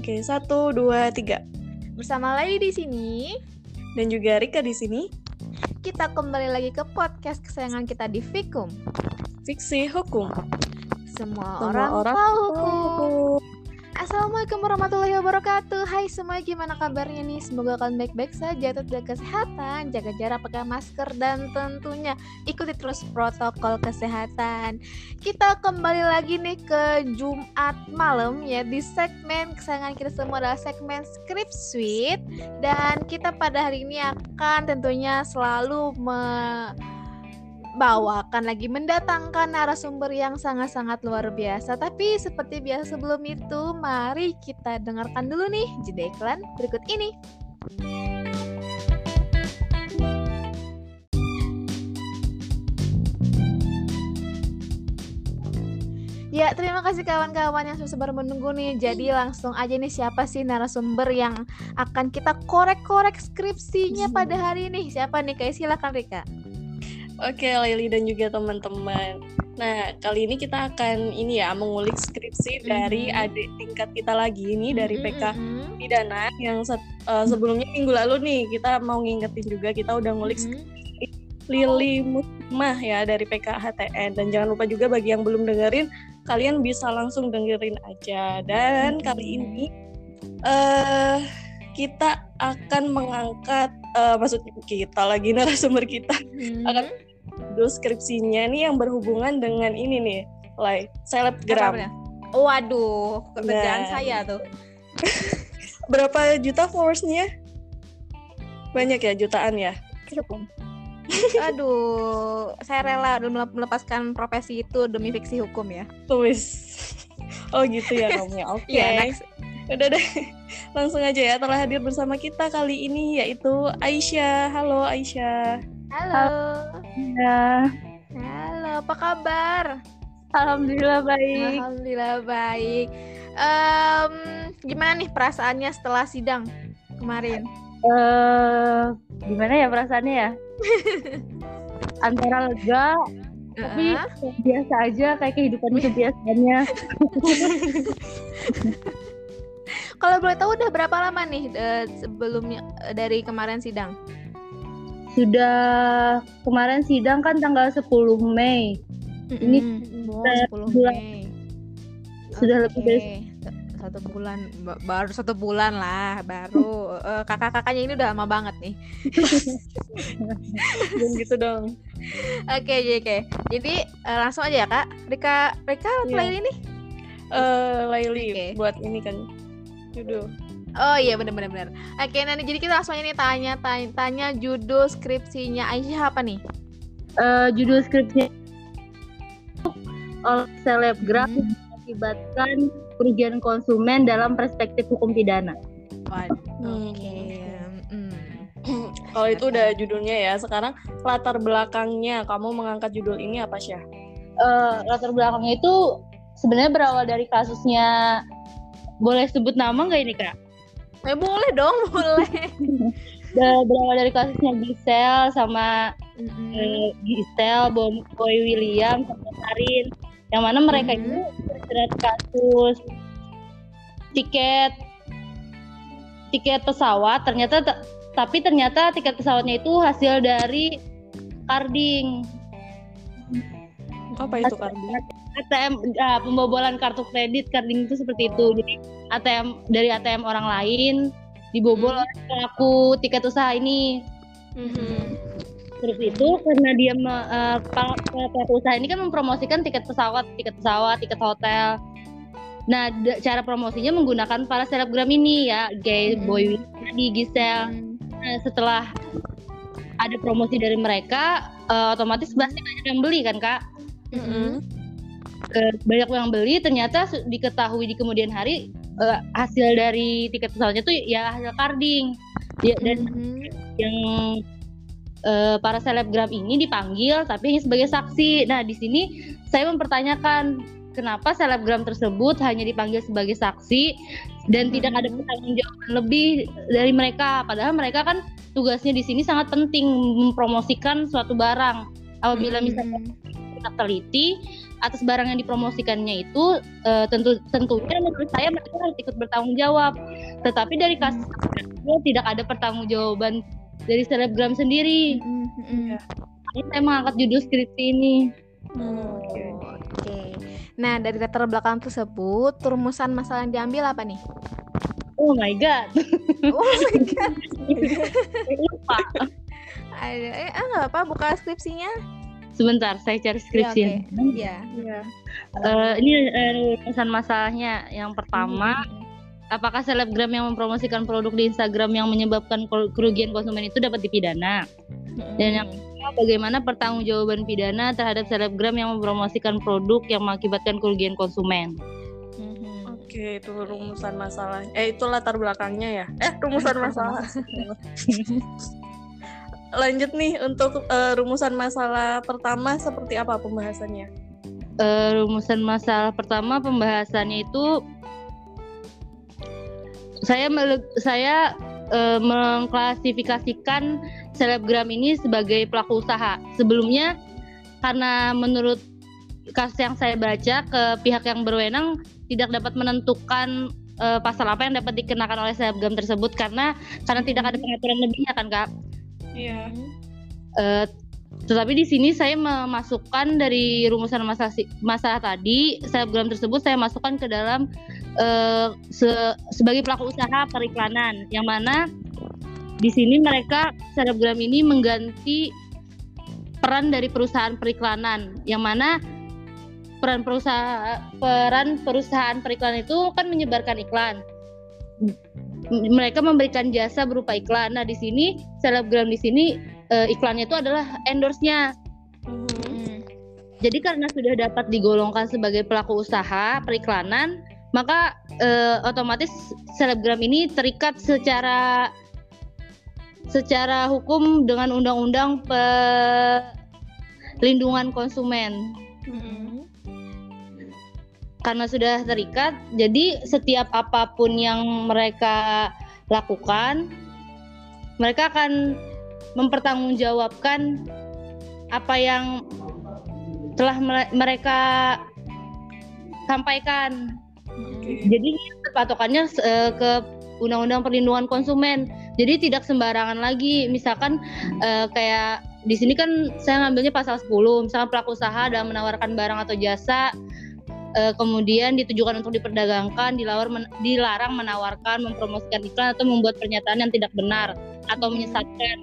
Oke, satu, dua, tiga. Bersama Lady di sini Dan juga Rika di sini. kita kembali lagi ke podcast kesayangan kita di Fikum. Fiksi hukum. Semua, Semua orang, orang tahu hukum. Assalamualaikum warahmatullahi wabarakatuh. Hai semua, gimana kabarnya nih? Semoga kalian baik-baik saja, tetap kesehatan, jaga jarak, pakai masker, dan tentunya ikuti terus protokol kesehatan. Kita kembali lagi nih ke Jumat malam ya di segmen kesayangan kita semua adalah segmen Script Suite dan kita pada hari ini akan tentunya selalu membawakan lagi mendatangkan narasumber yang sangat-sangat luar biasa. Tapi seperti biasa sebelum itu, mari kita dengarkan dulu nih jeda iklan berikut ini. Ya, terima kasih kawan-kawan yang sudah sabar menunggu nih. Jadi langsung aja nih siapa sih narasumber yang akan kita korek-korek skripsinya pada hari ini? Siapa nih? Kayak silakan Rika. Oke, Laili dan juga teman-teman. Nah, kali ini kita akan ini ya mengulik skripsi dari Mhm. adik tingkat kita lagi ini dari Mhm, PK mhm. Pidana yang set- eh, sebelumnya minggu lalu nih kita mau ngingetin juga kita udah ngulik Mhm. Lili Musmah ya dari PK HTN dan jangan lupa juga bagi yang belum dengerin kalian bisa langsung dengerin aja dan Mhm. kali ini eh kita akan mengangkat eh maksudnya kita lagi narasumber kita Mhm. akan judul skripsinya nih yang berhubungan dengan ini nih Lai selebgram Apa-apanya? Waduh, kerjaan Nah. saya tuh. berapa juta followersnya banyak ya jutaan ya Cukup. Aduh, saya rela mele- melepaskan profesi itu demi fiksi hukum ya. tulis oh gitu ya kamu ya oke Iya, next. Udah deh, langsung aja ya telah hadir bersama kita kali ini yaitu Aisyah. Halo Aisyah. Halo. Ya, Halo, apa kabar? alhamdulillah baik. Alhamdulillah baik. Em, gimana nih perasaannya setelah sidang kemarin? Eh, gimana ya perasaannya ya? Antara lega, tapi Heeh. biasa aja kayak kehidupan itu biasanya. Kalau boleh tahu udah berapa lama nih eh, sebelumnya eh, dari kemarin sidang? Sudah kemarin sidang kan tanggal 10 Mei. Ini Mm-mm. oh, kita 10 bulan- Mei. Sudah lebih dari satu bulan ba- baru satu bulan lah baru Eh, kakak-kakaknya ini udah lama banget nih. Jangan gitu dong. Oke oke oke. Jadi eh, langsung aja ya kak. Rika Rika Iya. play ini. Eh Laili Oke. buat ini kan judul. Oh iya bener bener bener. Oke nanti jadi kita langsung aja nih tanya tanya, tanya judul skripsinya Aisyah apa nih? Eh, judul skripsinya oleh selebgram Hmm. mengakibatkan kerugian konsumen dalam perspektif hukum pidana. Waduh. Hmm. Oke. mm. Kalau itu udah judulnya ya. Sekarang latar belakangnya kamu mengangkat judul ini apa Syah? eh, latar belakangnya itu sebenarnya berawal dari kasusnya boleh sebut nama nggak ini kak? Eh boleh dong boleh. Ber- berawal dari kasusnya Gisel sama Mm-mm. eh, Gisel, Boy, Boy William, sama Karin, yang mana mereka Mhm. itu terjerat kasus tiket tiket pesawat ternyata te- tapi ternyata tiket pesawatnya itu hasil dari carding Apa itu kan? ATM ah, pembobolan kartu kredit carding itu seperti itu jadi ATM dari ATM orang lain dibobol Hmm. oleh pelaku tiket usaha ini Mhm. terus itu karena dia pela- pelaku usaha ini kan mempromosikan tiket pesawat tiket pesawat tiket hotel nah d- cara promosinya menggunakan para selebgram ini ya Gay Hmm. Boy di Gisel Hmm. Nah, setelah ada promosi dari mereka eh, otomatis pasti banyak yang beli kan kak Mhm. Banyak yang beli ternyata diketahui di kemudian hari eh, hasil dari tiket pesawatnya tuh ya hasil carding ya, dan Mhm. yang eh, para selebgram ini dipanggil tapi hanya sebagai saksi. Nah di sini saya mempertanyakan kenapa selebgram tersebut hanya dipanggil sebagai saksi dan tidak ada pertanggungjawaban lebih dari mereka. Padahal mereka kan tugasnya di sini sangat penting mempromosikan suatu barang. Apabila misalnya Tidak teliti atas barang yang dipromosikannya itu uh, tentu tentunya menurut saya mereka harus ikut bertanggung jawab. Tetapi dari kasus tidak ada pertanggungjawaban dari selebgram sendiri. Mm -hmm. Ini saya mengangkat judul skripsi ini. Hmm, Oke. Okay. Nah dari latar belakang tersebut, rumusan masalah yang diambil apa nih? Oh my god. oh my god. Lupa. Ada eh ah, nggak apa buka skripsinya. Sebentar, saya cari skripsi. Iya. Okay. Iya. Yeah. Uh, ini uh, rumusan masalahnya. Yang pertama, hmm. apakah selebgram yang mempromosikan produk di Instagram yang menyebabkan kerugian konsumen itu dapat dipidana? Hmm. Dan yang kedua, bagaimana pertanggungjawaban pidana terhadap selebgram yang mempromosikan produk yang mengakibatkan kerugian konsumen? Oke, itu rumusan masalah. Eh, itu latar belakangnya ya. Eh, rumusan masalah. Lanjut nih untuk uh, rumusan masalah pertama seperti apa pembahasannya? Uh, rumusan masalah pertama pembahasannya itu saya saya uh, mengklasifikasikan selebgram ini sebagai pelaku usaha. Sebelumnya karena menurut kasus yang saya baca ke pihak yang berwenang tidak dapat menentukan uh, pasal apa yang dapat dikenakan oleh selebgram tersebut karena karena tidak ada pengaturan lebihnya kan kak. Iya. Uh, tetapi di sini saya memasukkan dari rumusan masalah masalah tadi selebgram tersebut saya masukkan ke dalam uh, se sebagai pelaku usaha periklanan yang mana di sini mereka selebgram ini mengganti peran dari perusahaan periklanan yang mana peran perusahaan peran perusahaan periklanan itu kan menyebarkan iklan mereka memberikan jasa berupa iklan nah di sini selebgram di sini uh, iklannya itu adalah endorse-nya hmm. jadi karena sudah dapat digolongkan sebagai pelaku usaha periklanan maka uh, otomatis selebgram ini terikat secara secara hukum dengan undang-undang pelindungan konsumen. Hmm karena sudah terikat jadi setiap apa pun yang mereka lakukan mereka akan mempertanggungjawabkan apa yang telah mereka sampaikan. Okay. jadi patokannya uh, ke undang-undang perlindungan konsumen. Jadi tidak sembarangan lagi. Misalkan uh, kayak di sini kan saya ngambilnya pasal 10 misalkan pelaku usaha dalam menawarkan barang atau jasa uh, kemudian ditujukan untuk diperdagangkan, dilarang, men dilarang menawarkan, mempromosikan iklan atau membuat pernyataan yang tidak benar atau menyesatkan,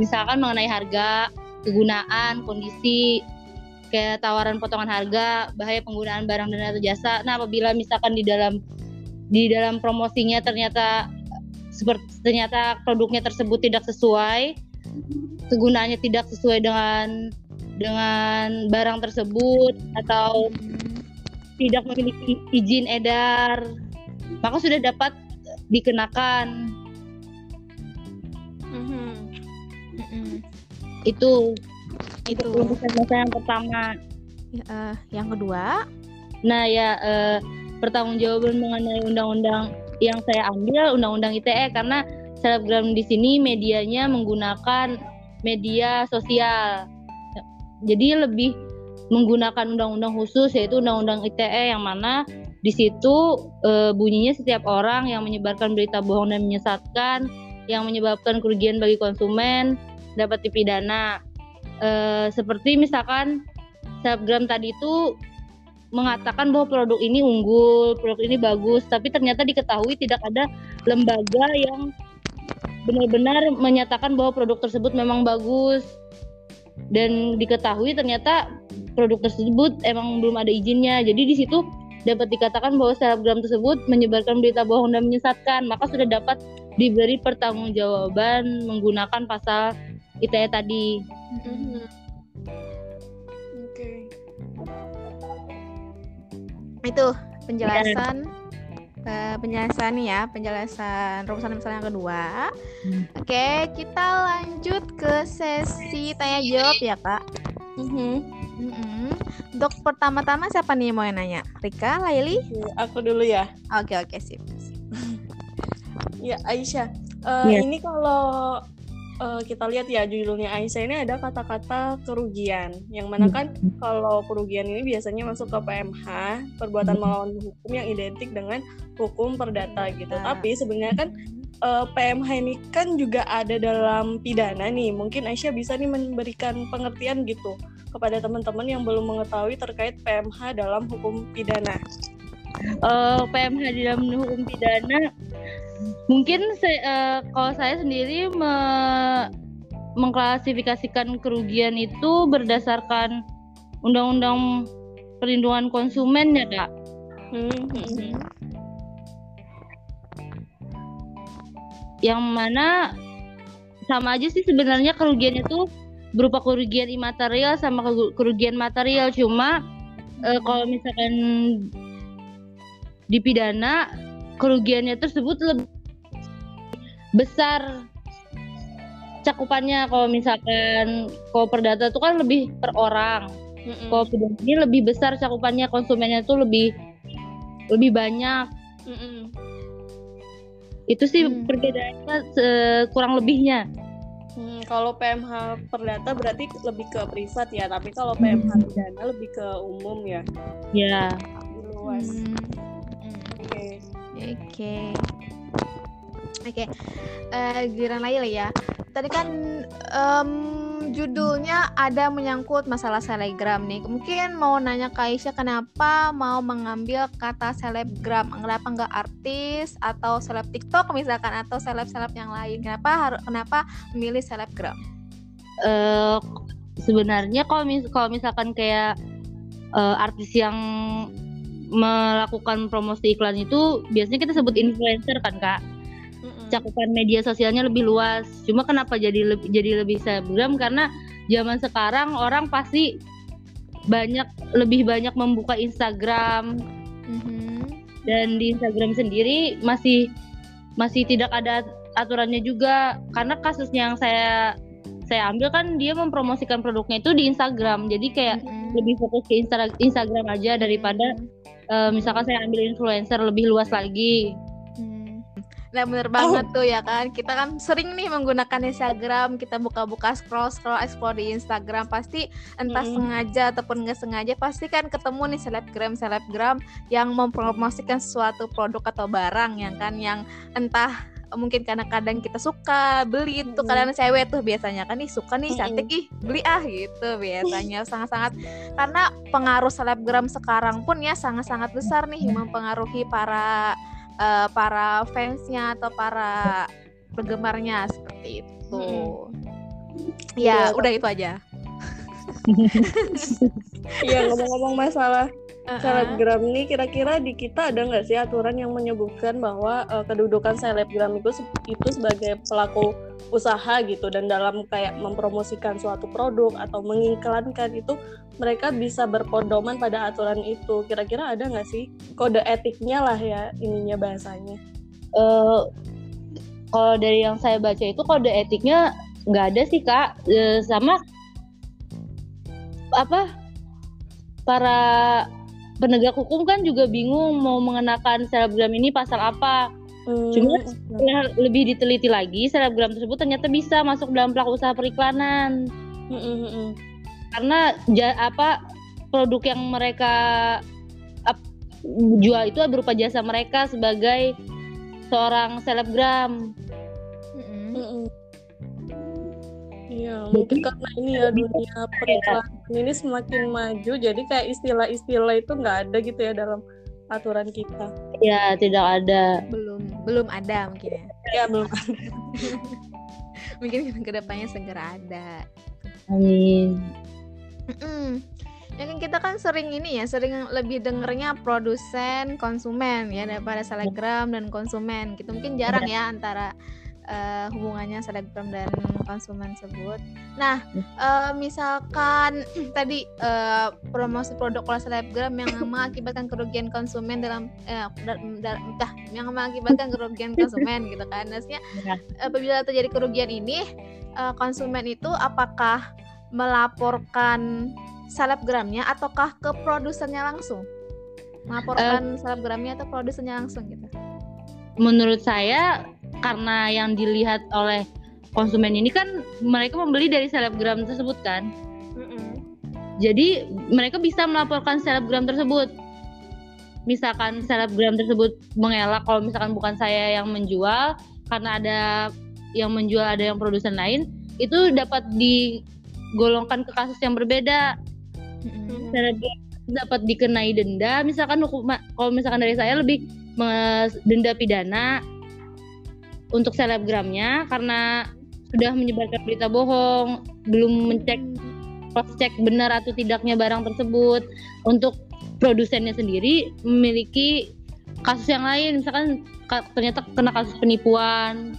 misalkan mengenai harga, kegunaan, kondisi, kayak tawaran potongan harga, bahaya penggunaan barang dan atau jasa. Nah, apabila misalkan di dalam di dalam promosinya ternyata seperti ternyata produknya tersebut tidak sesuai, kegunaannya tidak sesuai dengan dengan barang tersebut atau tidak memiliki izin edar maka sudah dapat dikenakan. Mm-hmm. Mm-hmm. itu. Itu masa yang pertama. Uh, yang kedua? Nah ya uh, pertanggungjawaban mengenai undang-undang yang saya ambil undang-undang ITE karena selebgram di sini medianya menggunakan media sosial. Jadi lebih menggunakan undang-undang khusus yaitu undang-undang ITE yang mana di situ e, bunyinya setiap orang yang menyebarkan berita bohong dan menyesatkan yang menyebabkan kerugian bagi konsumen dapat dipidana. E, seperti misalkan selebgram tadi itu mengatakan bahwa produk ini unggul, produk ini bagus, tapi ternyata diketahui tidak ada lembaga yang benar-benar menyatakan bahwa produk tersebut memang bagus dan diketahui ternyata produk tersebut emang belum ada izinnya. Jadi di situ dapat dikatakan bahwa selebgram tersebut menyebarkan berita bohong dan menyesatkan, maka sudah dapat diberi pertanggungjawaban menggunakan pasal ITE tadi. Mm-hmm. Oke. Okay. Itu penjelasan yeah uh, penjelasan nih ya, penjelasan rumusan masalah yang kedua. Hmm. Oke, kita lanjut ke sesi tanya jawab ya kak. Mm-hmm. Mm-hmm. Untuk pertama-tama siapa nih mau yang nanya? Rika, Laili? Aku dulu ya. Oke oke sip. ya Aisyah, uh, yeah. ini kalau uh, kita lihat ya judulnya Aisyah ini ada kata-kata kerugian yang mana kan kalau kerugian ini biasanya masuk ke PMH perbuatan melawan hukum yang identik dengan hukum perdata gitu. Nah. tapi sebenarnya kan uh, PMH ini kan juga ada dalam pidana nih. Mungkin Aisyah bisa nih memberikan pengertian gitu kepada teman-teman yang belum mengetahui terkait PMH dalam hukum pidana. Uh, PMH di dalam hukum pidana mungkin saya, uh, kalau saya sendiri me mengklasifikasikan kerugian itu berdasarkan undang-undang perlindungan konsumen ya kak. Hmm. Yang mana sama aja sih sebenarnya kerugian itu berupa kerugian imaterial sama kerugian material cuma uh, kalau misalkan dipidana kerugiannya tersebut lebih besar cakupannya kalau misalkan kalau perdata itu kan lebih per orang mm kalau pidana ini lebih besar cakupannya konsumennya itu lebih lebih banyak Mm-mm. itu sih mm. perbedaannya kurang lebihnya Hmm, kalau PMH perdata berarti lebih ke privat ya, tapi kalau PMH pidana lebih ke umum ya. Ya. Luas. Hmm. Oke. Oke. Oke. Uh, giliran lagi lah ya. Tadi kan um, judulnya ada menyangkut masalah selebgram nih. Mungkin mau nanya ke Aisyah kenapa mau mengambil kata selebgram? Kenapa nggak artis atau seleb TikTok misalkan atau seleb-seleb yang lain? Kenapa harus kenapa memilih selebgram? Uh, sebenarnya kalau mis kalau misalkan kayak uh, artis yang melakukan promosi iklan itu biasanya kita sebut influencer kan kak? Cakupan media sosialnya lebih luas. Cuma kenapa jadi lebih jadi lebih selebgram karena zaman sekarang orang pasti banyak lebih banyak membuka Instagram. Mm-hmm. dan di Instagram sendiri masih masih tidak ada aturannya juga. Karena kasus yang saya saya ambil kan dia mempromosikan produknya itu di Instagram. Jadi kayak mm-hmm. lebih fokus ke Insta- Instagram aja daripada mm-hmm uh, misalkan saya ambil influencer lebih luas lagi hmm. Nah bener banget oh. tuh ya kan Kita kan sering nih menggunakan Instagram Kita buka-buka scroll-scroll explore di Instagram Pasti entah hmm. sengaja ataupun nggak sengaja Pasti kan ketemu nih selebgram-selebgram Yang mempromosikan suatu produk atau barang yang kan Yang entah mungkin karena kadang kita suka beli itu kadang cewek tuh biasanya kan nih suka nih cantik ih beli ah gitu biasanya sangat-sangat. Karena pengaruh selebgram sekarang pun ya sangat-sangat besar nih mempengaruhi para uh, para fansnya atau para penggemarnya seperti itu. Ya, ya udah itu aja. Iya ngomong-ngomong masalah. Selebgram ini kira-kira di kita ada nggak sih aturan yang menyebutkan bahwa uh, kedudukan selebgram itu itu sebagai pelaku usaha gitu? Dan dalam kayak mempromosikan suatu produk atau mengiklankan itu mereka bisa berpedoman pada aturan itu. Kira-kira ada nggak sih kode etiknya lah ya ininya bahasanya? Uh, kalau dari yang saya baca itu kode etiknya nggak ada sih kak. Uh, sama apa para penegak hukum kan juga bingung mau mengenakan selebgram ini pasal apa. Hmm. Cuma setelah lebih diteliti lagi, selebgram tersebut ternyata bisa masuk dalam pelaku usaha periklanan. Hmm, hmm, hmm. Karena ja, apa produk yang mereka ap, jual itu berupa jasa mereka sebagai seorang selebgram. Hmm. Hmm. Iya, mungkin karena ini ya dunia periklanan ini semakin maju, jadi kayak istilah-istilah itu nggak ada gitu ya dalam aturan kita. Iya, tidak ada. Belum, belum ada mungkin ya. Iya, belum ada. mungkin ke depannya segera ada. Amin. Mm Ya kan kita kan sering ini ya, sering lebih dengernya produsen, konsumen ya daripada selebgram dan konsumen. Gitu mungkin jarang ya antara uh, hubungannya selebgram dan konsumen tersebut. Nah, uh, misalkan tadi uh, promosi produk oleh selebgram yang mengakibatkan kerugian konsumen dalam dah yang mengakibatkan kerugian konsumen gitu kan. Maksudnya ya. apabila terjadi kerugian ini uh, konsumen itu apakah melaporkan selebgramnya ataukah ke produsennya langsung? Melaporkan uh, selebgramnya atau produsennya langsung gitu? Menurut saya karena yang dilihat oleh konsumen ini kan mereka membeli dari selebgram tersebut kan. Mm-mm. Jadi mereka bisa melaporkan selebgram tersebut. Misalkan selebgram tersebut mengelak kalau misalkan bukan saya yang menjual karena ada yang menjual ada yang produsen lain itu dapat digolongkan ke kasus yang berbeda. Mm-mm. Selebgram dapat dikenai denda misalkan hukum kalau misalkan dari saya lebih denda pidana untuk selebgramnya karena sudah menyebarkan berita bohong, belum mencek cross check benar atau tidaknya barang tersebut. Untuk produsennya sendiri memiliki kasus yang lain, misalkan ka- ternyata kena kasus penipuan.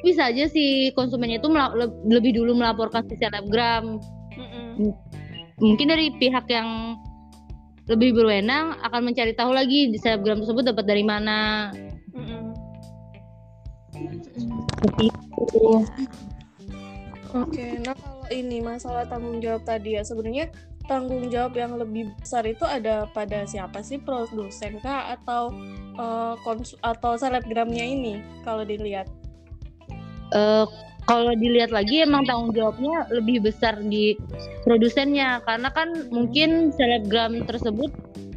Bisa aja si konsumennya itu lebih dulu melaporkan si selebgram. Mungkin dari pihak yang lebih berwenang akan mencari tahu lagi di selebgram tersebut dapat dari mana. Itu. Oke, nah kalau ini masalah tanggung jawab tadi ya sebenarnya tanggung jawab yang lebih besar itu ada pada siapa sih produsen kah atau konsu- atau selebgramnya ini kalau dilihat? Eh, kalau dilihat lagi emang tanggung jawabnya lebih besar di produsennya karena kan mungkin selebgram tersebut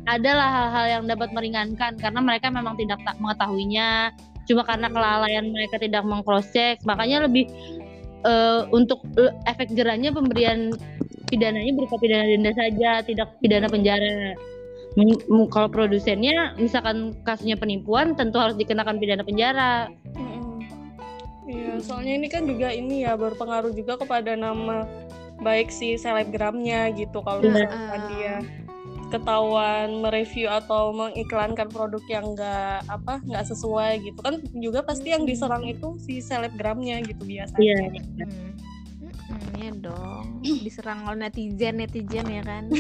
adalah hal-hal yang dapat meringankan karena mereka memang tidak tak mengetahuinya cuma karena kelalaian mereka tidak mengcross check makanya lebih eh, untuk eh, efek jerahnya pemberian pidananya berupa pidana denda saja tidak pidana penjara kalau produsennya misalkan kasusnya penipuan tentu harus dikenakan pidana penjara Mm-mm. Iya, soalnya ini kan juga ini ya berpengaruh juga kepada nama baik si selebgramnya gitu kalau Iya. misalkan dia ketahuan mereview atau mengiklankan produk yang enggak apa nggak sesuai gitu kan juga pasti yang diserang itu si selebgramnya gitu biasanya. Iya. Mm. Mm-mm, Iya dong, diserang oleh netizen netizen ya kan.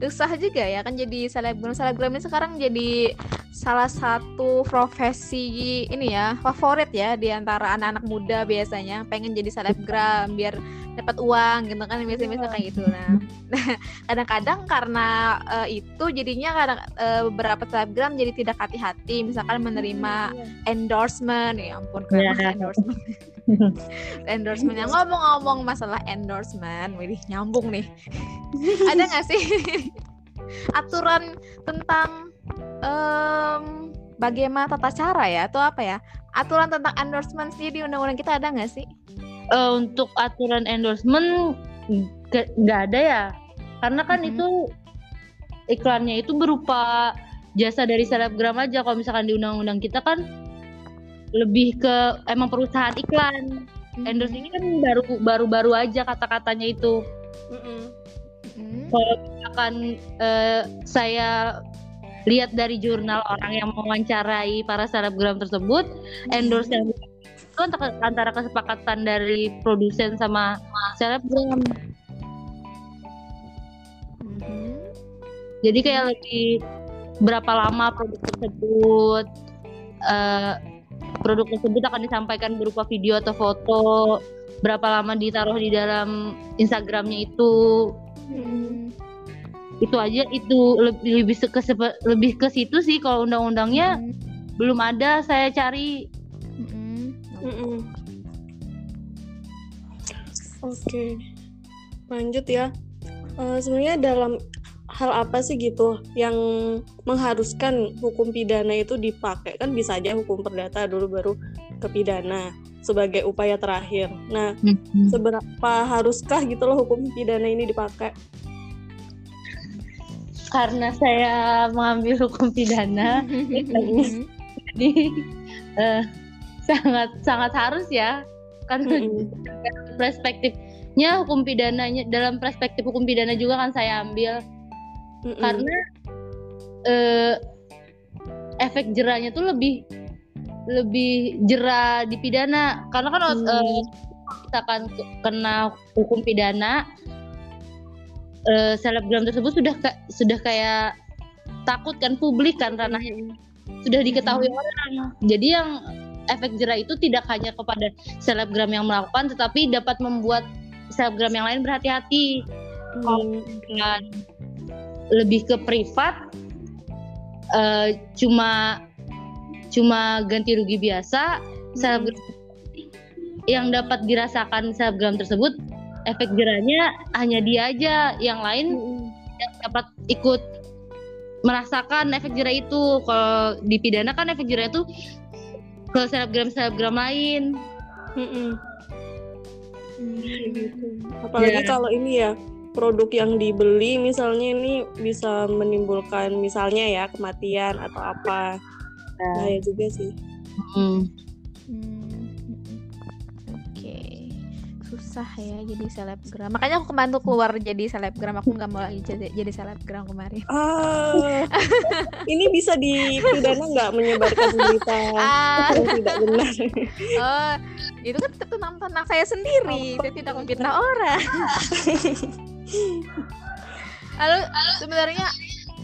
Susah juga ya kan jadi selebgram selebgram ini sekarang jadi salah satu profesi ini ya favorit ya di antara anak-anak muda biasanya pengen jadi selebgram biar dapat uang gitu kan biasanya kayak gitu. Nah kadang-kadang karena eh, itu jadinya kadang eh, beberapa selebgram jadi tidak hati-hati misalkan menerima Iya. endorsement. Ya ampun keren banget endorsement? Endorsement yang ngomong-ngomong masalah endorsement. Wih nyambung nih. Ada nggak sih aturan tentang em, bagaimana tata cara ya? Atau apa ya? Aturan tentang endorsement sendiri di undang-undang kita ada nggak sih Eh, untuk aturan endorsement nggak ada ya karena kan Mhm. itu iklannya itu berupa jasa dari selebgram aja kalau misalkan di undang-undang kita kan lebih ke emang perusahaan iklan endorse ini kan baru baru baru aja kata-katanya itu Mm-mm. Mhm. kalau misalkan eh, saya lihat dari jurnal orang yang mewawancarai para selebgram tersebut endorse yang itu antara, antara kesepakatan dari produsen sama selebgram Mhm. jadi kayak lebih berapa lama produk tersebut eh, produk tersebut akan disampaikan berupa video atau foto berapa lama ditaruh di dalam Instagramnya itu Mhm. itu aja itu lebih lebih ke lebih ke situ sih kalau undang-undangnya Mhm. belum ada saya cari Oke, lanjut ya. Eh, sebenarnya dalam hal apa sih gitu yang mengharuskan hukum pidana itu dipakai kan bisa aja hukum perdata dulu baru ke pidana sebagai upaya terakhir. Nah, seberapa haruskah gitu loh hukum pidana ini dipakai? karena saya mengambil hukum pidana jadi eh, sangat sangat harus ya. Karena Mm-mm. perspektifnya hukum pidananya dalam perspektif hukum pidana juga kan saya ambil. Mm-mm. karena eh, efek jerahnya tuh lebih lebih jerah di pidana. Karena kan Hmm. eh, misalkan ke- kena hukum pidana eh, selebgram tersebut sudah sudah kayak takut kan publik kan ranahnya. Sudah diketahui orang. Jadi yang efek jerah itu tidak hanya kepada selebgram yang melakukan tetapi dapat membuat selebgram yang lain berhati-hati. Hmm, dan lebih ke privat eh, cuma cuma ganti rugi biasa selebgram yang dapat dirasakan selebgram tersebut efek jerahnya hanya dia aja yang lain Mm-mm. yang dapat ikut merasakan efek jerah itu. Kalau dipidana kan efek jerah itu ke selebgram selebgram lain Mm-mm. Hmm. Kayak gitu. Apalagi Ya. kalau ini ya produk yang dibeli misalnya ini bisa menimbulkan misalnya ya kematian atau apa. Bahaya juga sih. Hmm. Susah ya jadi selebgram. Makanya aku kemarin tuh keluar jadi selebgram. Aku nggak mau lagi jadi, jadi selebgram kemarin. Ah, ini bisa dipidana nggak menyebarkan berita Ah, yang tidak benar? oh, itu kan tentang tentang saya sendiri. Saya tidak memfitnah orang. Lalu sebenarnya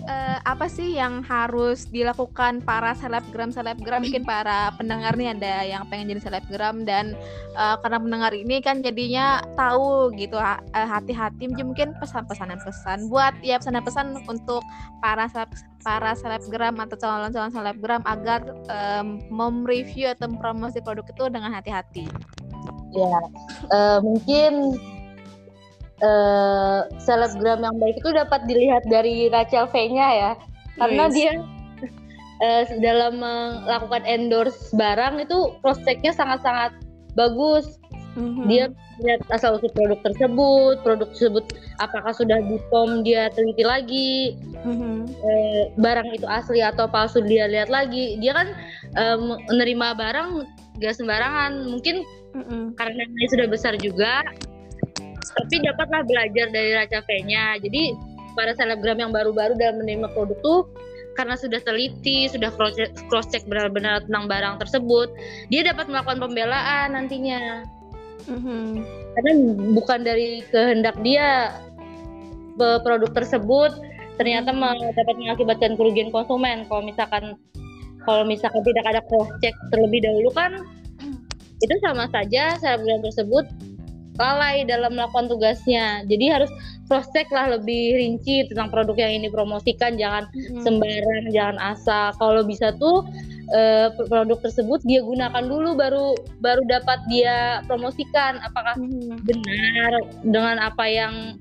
eh, apa sih yang harus dilakukan para selebgram selebgram mungkin para pendengar nih ada yang pengen jadi selebgram dan eh, karena pendengar ini kan jadinya tahu gitu eh, hati-hati mungkin pesan-pesanan pesan buat ya pesan-pesan untuk para seleb- para selebgram atau calon-calon selebgram agar em, mereview atau mempromosi produk itu dengan hati-hati. Ya, eh, mungkin eh, selebgram yang baik itu dapat dilihat dari Rachel V-nya ya, karena Yes. dia eh, dalam melakukan endorse barang itu cross check-nya sangat-sangat bagus. Mhm. Dia lihat asal usul produk tersebut, produk tersebut apakah sudah di POM dia teliti lagi, Mhm. eh, barang itu asli atau palsu dia lihat lagi. Dia kan eh, menerima barang gak sembarangan, mungkin Mhm. karena dia sudah besar juga tapi dapatlah belajar dari Raja V-nya jadi para selebgram yang baru-baru dalam menerima produk tuh karena sudah teliti, sudah cross check benar-benar tentang barang tersebut, dia dapat melakukan pembelaan nantinya. Mhm. Karena bukan dari kehendak dia produk tersebut ternyata ma- dapat mengakibatkan kerugian konsumen. Kalau misalkan kalau misalkan tidak ada cross check terlebih dahulu kan itu sama saja selebgram tersebut lalai dalam melakukan tugasnya. Jadi harus cross check lah lebih rinci tentang produk yang ini promosikan, jangan Mhm. sembarang, jangan asal. Kalau bisa tuh eh, produk tersebut dia gunakan dulu baru baru dapat dia promosikan apakah Mhm. benar dengan apa yang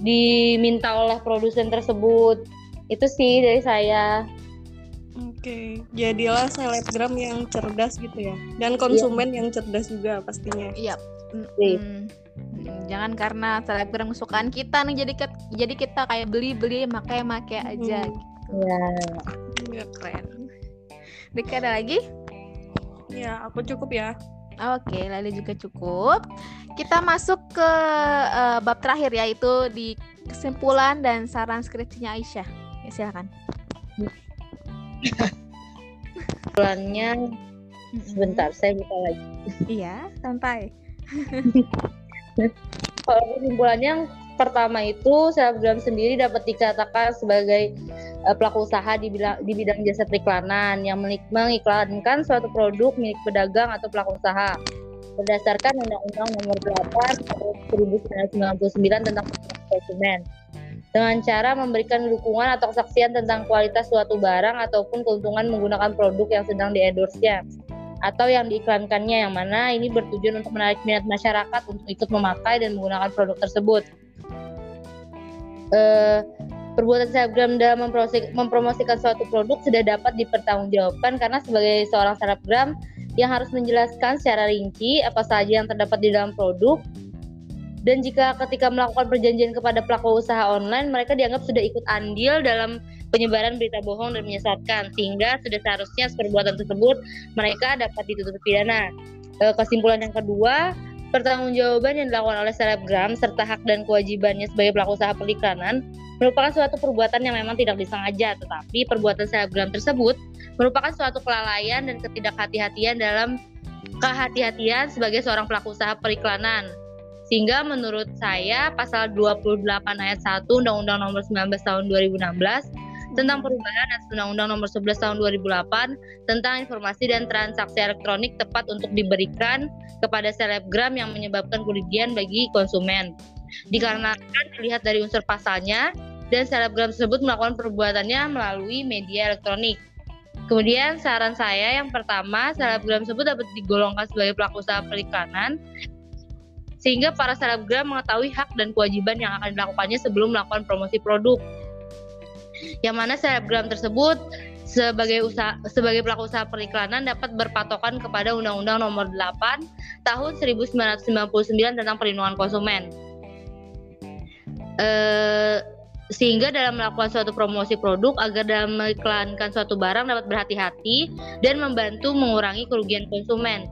diminta oleh produsen tersebut. Itu sih dari saya. Oke, jadilah selebgram yang cerdas gitu ya, dan konsumen yang cerdas juga pastinya. Iya. Iya. Mm, mm, Jangan karena selebgram kesukaan kita nih jadi ket- jadi kita kayak beli-beli makai-makai aja. Mhm. Ya. Iya keren. Dika ada lagi? Ya, aku cukup ya. Oke, lalu juga cukup. Kita masuk ke eh, bab terakhir yaitu di kesimpulan dan saran skripsinya Aisyah. Ya, silakan. Mm-mm. sebentar saya buka lagi. Iya, santai. Kalau kesimpulannya yang pertama itu selebgram sendiri dapat dikatakan sebagai eh, pelaku usaha di bidang, di bidang jasa periklanan yang mengiklankan suatu produk milik pedagang atau pelaku usaha. Berdasarkan Undang-Undang Nomor 8 Tahun 1999 tentang konsumen. Dengan cara memberikan dukungan atau kesaksian tentang kualitas suatu barang ataupun keuntungan menggunakan produk yang sedang diendorse-nya atau yang diiklankannya yang mana ini bertujuan untuk menarik minat masyarakat untuk ikut memakai dan menggunakan produk tersebut. Eh, perbuatan selebgram dalam mempromosi- mempromosikan suatu produk sudah dapat dipertanggungjawabkan karena sebagai seorang selebgram yang harus menjelaskan secara rinci apa saja yang terdapat di dalam produk dan jika ketika melakukan perjanjian kepada pelaku usaha online mereka dianggap sudah ikut andil dalam penyebaran berita bohong dan menyesatkan sehingga sudah seharusnya perbuatan tersebut mereka dapat ditutup pidana. Eh, Kesimpulan yang kedua, pertanggungjawaban yang dilakukan oleh selebgram serta hak dan kewajibannya sebagai pelaku usaha periklanan merupakan suatu perbuatan yang memang tidak disengaja, tetapi perbuatan selebgram tersebut merupakan suatu kelalaian dan ketidakhati-hatian dalam kehati-hatian sebagai seorang pelaku usaha periklanan. Sehingga menurut saya pasal 28 ayat 1 Undang-Undang Nomor 19 Tahun 2016 tentang perubahan atas Undang-Undang Nomor 11 Tahun 2008 tentang informasi dan transaksi elektronik tepat untuk diberikan kepada selebgram yang menyebabkan kerugian bagi konsumen. Dikarenakan dilihat dari unsur pasalnya dan selebgram tersebut melakukan perbuatannya melalui media elektronik. Kemudian saran saya yang pertama, selebgram tersebut dapat digolongkan sebagai pelaku usaha periklanan sehingga para selebgram mengetahui hak dan kewajiban yang akan dilakukannya sebelum melakukan promosi produk. Yang mana selebgram tersebut sebagai usaha sebagai pelaku usaha periklanan dapat berpatokan kepada Undang-Undang Nomor 8 Tahun 1999 tentang perlindungan konsumen. Eh, sehingga dalam melakukan suatu promosi produk agar dalam mengiklankan suatu barang dapat berhati-hati dan membantu mengurangi kerugian konsumen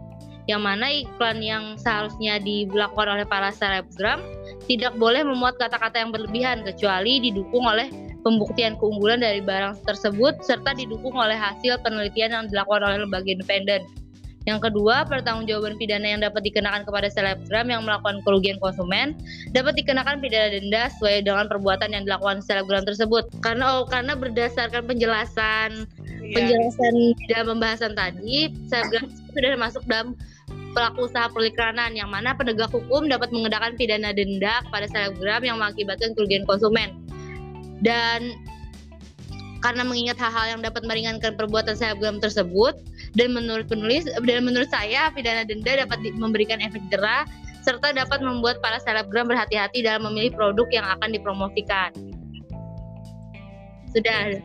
yang mana iklan yang seharusnya dilakukan oleh para selebgram tidak boleh memuat kata-kata yang berlebihan kecuali didukung oleh pembuktian keunggulan dari barang tersebut serta didukung oleh hasil penelitian yang dilakukan oleh lembaga independen. Yang kedua, pertanggungjawaban pidana yang dapat dikenakan kepada selebgram yang melakukan kerugian konsumen dapat dikenakan pidana denda sesuai dengan perbuatan yang dilakukan selebgram tersebut. Karena oh, karena berdasarkan penjelasan yeah. penjelasan dalam pembahasan tadi, selebgram sudah masuk dalam pelaku usaha periklanan yang mana penegak hukum dapat mengenakan pidana denda kepada selebgram yang mengakibatkan kerugian konsumen. Dan karena mengingat hal-hal yang dapat meringankan perbuatan selebgram tersebut dan menurut penulis dan menurut saya pidana denda dapat memberikan efek jerah serta dapat membuat para selebgram berhati-hati dalam memilih produk yang akan dipromosikan. Sudah.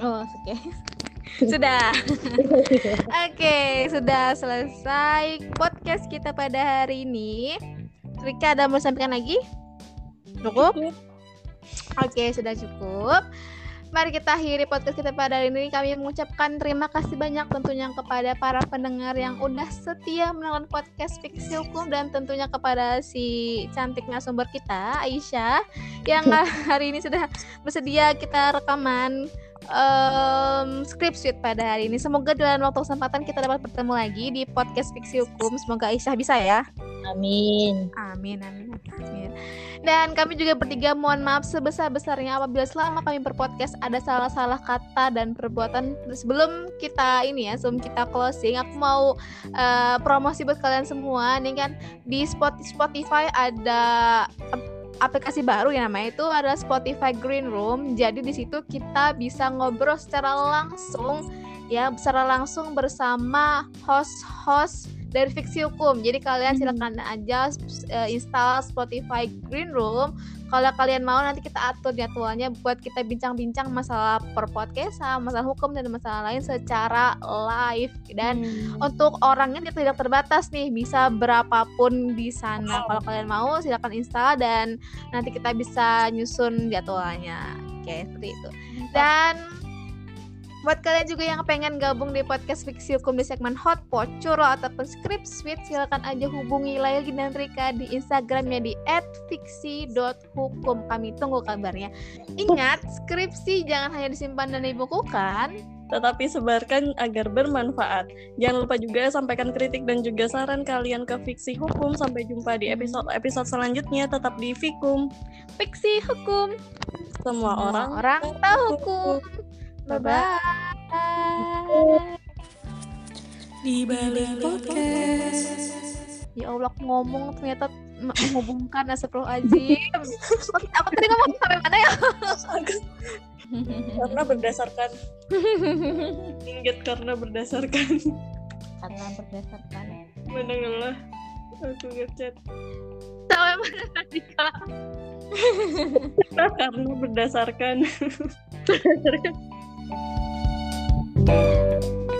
Oh, oke. Okay. Sudah. Oke, okay, sudah selesai podcast kita pada hari ini. Rika ada mau sampaikan lagi? Cukup? Oke, okay, sudah cukup. Mari kita akhiri podcast kita pada hari ini. Kami mengucapkan terima kasih banyak tentunya kepada para pendengar yang udah setia menonton podcast Fiksi Hukum dan tentunya kepada si cantik sumber kita, Aisyah, yang hari ini sudah bersedia kita rekaman um, script suite pada hari ini. Semoga dalam waktu kesempatan kita dapat bertemu lagi di podcast Fiksi Hukum. Semoga Aisyah bisa ya. Amin. Amin, amin, amin. Dan kami juga bertiga mohon maaf sebesar-besarnya apabila selama kami berpodcast ada salah-salah kata dan perbuatan. Sebelum kita ini ya, sebelum kita closing, aku mau uh, promosi buat kalian semua. Nih kan di Spotify ada aplikasi baru ya namanya itu adalah Spotify Green Room. Jadi di situ kita bisa ngobrol secara langsung ya secara langsung bersama host-host dari fiksi hukum. Jadi kalian silakan aja uh, install Spotify Green Room. Kalau kalian mau nanti kita atur jadwalnya buat kita bincang-bincang masalah per podcast, masalah hukum dan masalah lain secara live. Dan hmm. untuk orangnya tidak terbatas nih, bisa berapapun di sana. Kalau kalian mau silakan install dan nanti kita bisa nyusun jadwalnya. Oke, seperti itu. Dan Buat kalian juga yang pengen gabung di podcast Fiksi Hukum di segmen Hotpot, Curlo ataupun Script Suite, silakan aja hubungi Layli dan Rika di Instagramnya di @fiksi.hukum. Kami tunggu kabarnya. Ingat, skripsi jangan hanya disimpan dan dibukukan, tetapi sebarkan agar bermanfaat. Jangan lupa juga sampaikan kritik dan juga saran kalian ke Fiksi Hukum. Sampai jumpa di episode-episode selanjutnya. Tetap di Fikum. Fiksi Hukum. Semua, Semua orang, orang tahu hukum. Bye bye. Di balik podcast. Ya Allah ngomong ternyata menghubungkan Astagfirullahaladzim Aku tadi ngomong sampai mana ya? karena berdasarkan Ingat karena berdasarkan Karena berdasarkan Mendengarlah Aku ngechat Sampai mana tadi kak? karena berdasarkan Berdasarkan Thank you.